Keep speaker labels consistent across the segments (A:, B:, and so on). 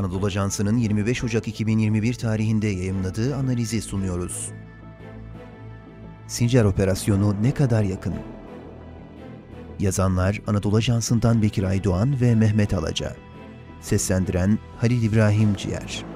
A: Anadolu Ajansı'nın 25 Ocak 2021 tarihinde yayımladığı analizi sunuyoruz. Sincar Operasyonu ne kadar yakın? Yazanlar Anadolu Ajansı'ndan Bekir Aydoğan ve Mehmet Alaca. Seslendiren Halil İbrahim Ciğer.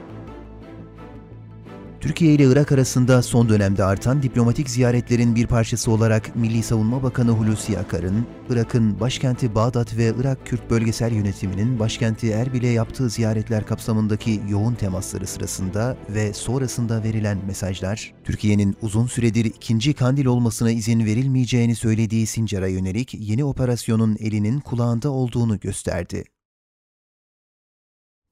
A: Türkiye ile Irak arasında son dönemde artan diplomatik ziyaretlerin bir parçası olarak Milli Savunma Bakanı Hulusi Akar'ın, Irak'ın başkenti Bağdat ve Irak Kürt Bölgesel Yönetimi'nin başkenti Erbil'e yaptığı ziyaretler kapsamındaki yoğun temasları sırasında ve sonrasında verilen mesajlar, Türkiye'nin uzun süredir ikinci kandil olmasına izin verilmeyeceğini söylediği Sincar'a yönelik yeni operasyonun elinin kulağında olduğunu gösterdi.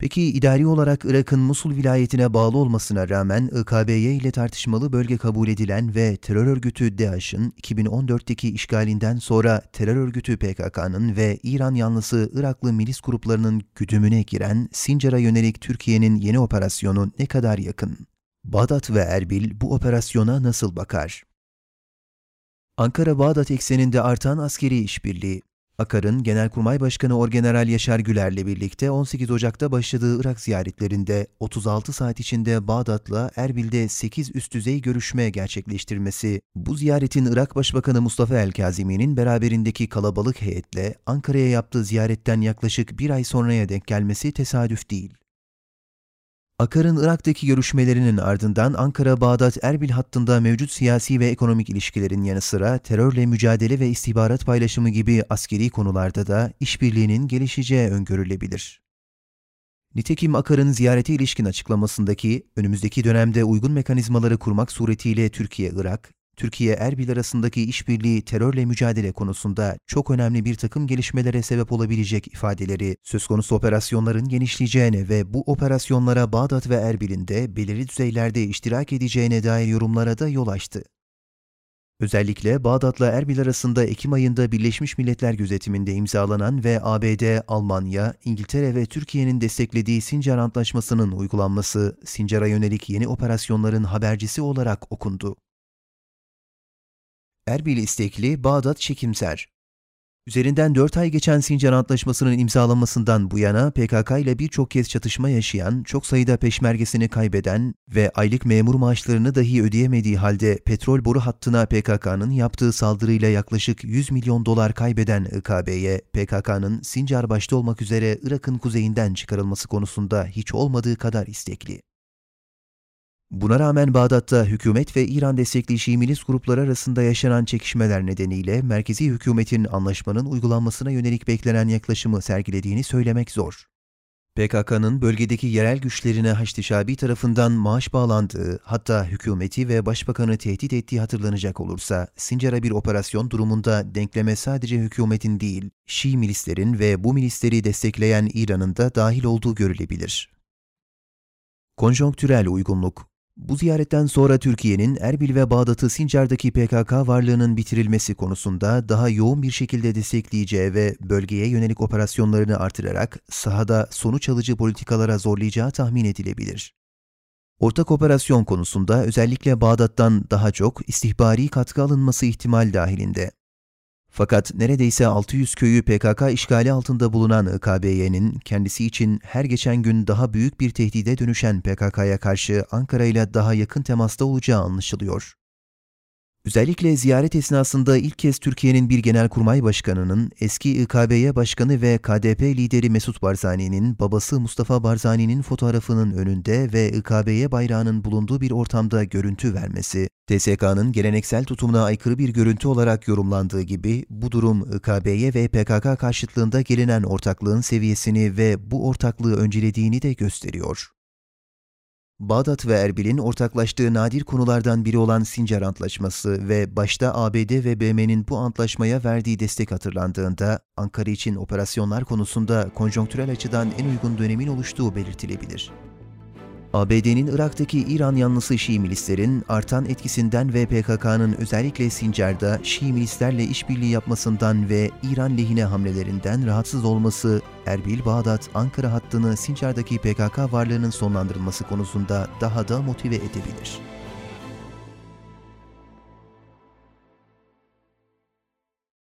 A: Peki idari olarak Irak'ın Musul vilayetine bağlı olmasına rağmen IKB'ye ile tartışmalı bölge kabul edilen ve terör örgütü DAEŞ'ın 2014'teki işgalinden sonra terör örgütü PKK'nın ve İran yanlısı Iraklı milis gruplarının güdümüne giren Sincar'a yönelik Türkiye'nin yeni operasyonu ne kadar yakın? Bağdat ve Erbil bu operasyona nasıl bakar? Ankara-Bağdat ekseninde artan askeri işbirliği, Akar'ın Genelkurmay Başkanı Orgeneral Yaşar Güler'le birlikte 18 Ocak'ta başladığı Irak ziyaretlerinde 36 saat içinde Bağdat'la Erbil'de 8 üst düzey görüşme gerçekleştirmesi, bu ziyaretin Irak Başbakanı Mustafa El-Kazimi'nin beraberindeki kalabalık heyetle Ankara'ya yaptığı ziyaretten yaklaşık bir ay sonraya denk gelmesi tesadüf değil. Akar'ın Irak'taki görüşmelerinin ardından Ankara-Bağdat-Erbil hattında mevcut siyasi ve ekonomik ilişkilerin yanı sıra terörle mücadele ve istihbarat paylaşımı gibi askeri konularda da işbirliğinin gelişeceği öngörülebilir. Nitekim Akar'ın ziyarete ilişkin açıklamasındaki önümüzdeki dönemde uygun mekanizmaları kurmak suretiyle Türkiye-Irak, Türkiye-Erbil arasındaki işbirliği terörle mücadele konusunda çok önemli bir takım gelişmelere sebep olabilecek ifadeleri, söz konusu operasyonların genişleyeceğine ve bu operasyonlara Bağdat ve Erbil'in de belirli düzeylerde iştirak edeceğine dair yorumlara da yol açtı. Özellikle Bağdat'la Erbil arasında Ekim ayında Birleşmiş Milletler gözetiminde imzalanan ve ABD, Almanya, İngiltere ve Türkiye'nin desteklediği Sincar Antlaşması'nın uygulanması, Sincar'a yönelik yeni operasyonların habercisi olarak okundu. Erbil istekli, Bağdat çekimser. Üzerinden 4 ay geçen Sincar Antlaşması'nın imzalanmasından bu yana PKK ile birçok kez çatışma yaşayan, çok sayıda peşmergesini kaybeden ve aylık memur maaşlarını dahi ödeyemediği halde petrol boru hattına PKK'nın yaptığı saldırıyla yaklaşık 100 milyon dolar kaybeden IKB'ye PKK'nın Sincar başta olmak üzere Irak'ın kuzeyinden çıkarılması konusunda hiç olmadığı kadar istekli. Buna rağmen Bağdat'ta hükümet ve İran destekli Şii milis grupları arasında yaşanan çekişmeler nedeniyle merkezi hükümetin anlaşmanın uygulanmasına yönelik beklenen yaklaşımı sergilediğini söylemek zor. PKK'nın bölgedeki yerel güçlerine Haçlı Şabi tarafından maaş bağlandığı, hatta hükümeti ve başbakanı tehdit ettiği hatırlanacak olursa, Sincar'a bir operasyon durumunda denkleme sadece hükümetin değil, Şii milislerin ve bu milisleri destekleyen İran'ın da dahil olduğu görülebilir. Konjonktürel uygunluk bu ziyaretten sonra Türkiye'nin Erbil ve Bağdat'ı Sincar'daki PKK varlığının bitirilmesi konusunda daha yoğun bir şekilde destekleyeceği ve bölgeye yönelik operasyonlarını artırarak sahada sonuç alıcı politikalara zorlayacağı tahmin edilebilir. Ortak operasyon konusunda özellikle Bağdat'tan daha çok istihbari katkı alınması ihtimal dahilinde. Fakat neredeyse 600 köyü PKK işgali altında bulunan IKBY'nin kendisi için her geçen gün daha büyük bir tehdide dönüşen PKK'ya karşı Ankara ile daha yakın temasta olacağı anlaşılıyor. Özellikle ziyaret esnasında ilk kez Türkiye'nin bir genelkurmay başkanının eski İKB'ye başkanı ve KDP lideri Mesut Barzani'nin babası Mustafa Barzani'nin fotoğrafının önünde ve İKB'ye bayrağının bulunduğu bir ortamda görüntü vermesi, TSK'nın geleneksel tutumuna aykırı bir görüntü olarak yorumlandığı gibi bu durum İKB'ye ve PKK karşıtlığında gelinen ortaklığın seviyesini ve bu ortaklığı öncelediğini de gösteriyor. Bağdat ve Erbil'in ortaklaştığı nadir konulardan biri olan Sincar Antlaşması ve başta ABD ve BM'nin bu antlaşmaya verdiği destek hatırlandığında Ankara için operasyonlar konusunda konjonktürel açıdan en uygun dönemin oluştuğu belirtilebilir. ABD'nin Irak'taki İran yanlısı Şii milislerin artan etkisinden ve PKK'nın özellikle Sincar'da Şii milislerle işbirliği yapmasından ve İran lehine hamlelerinden rahatsız olması, Erbil-Bağdat-Ankara hattını Sincar'daki PKK varlığının sonlandırılması konusunda daha da motive edebilir.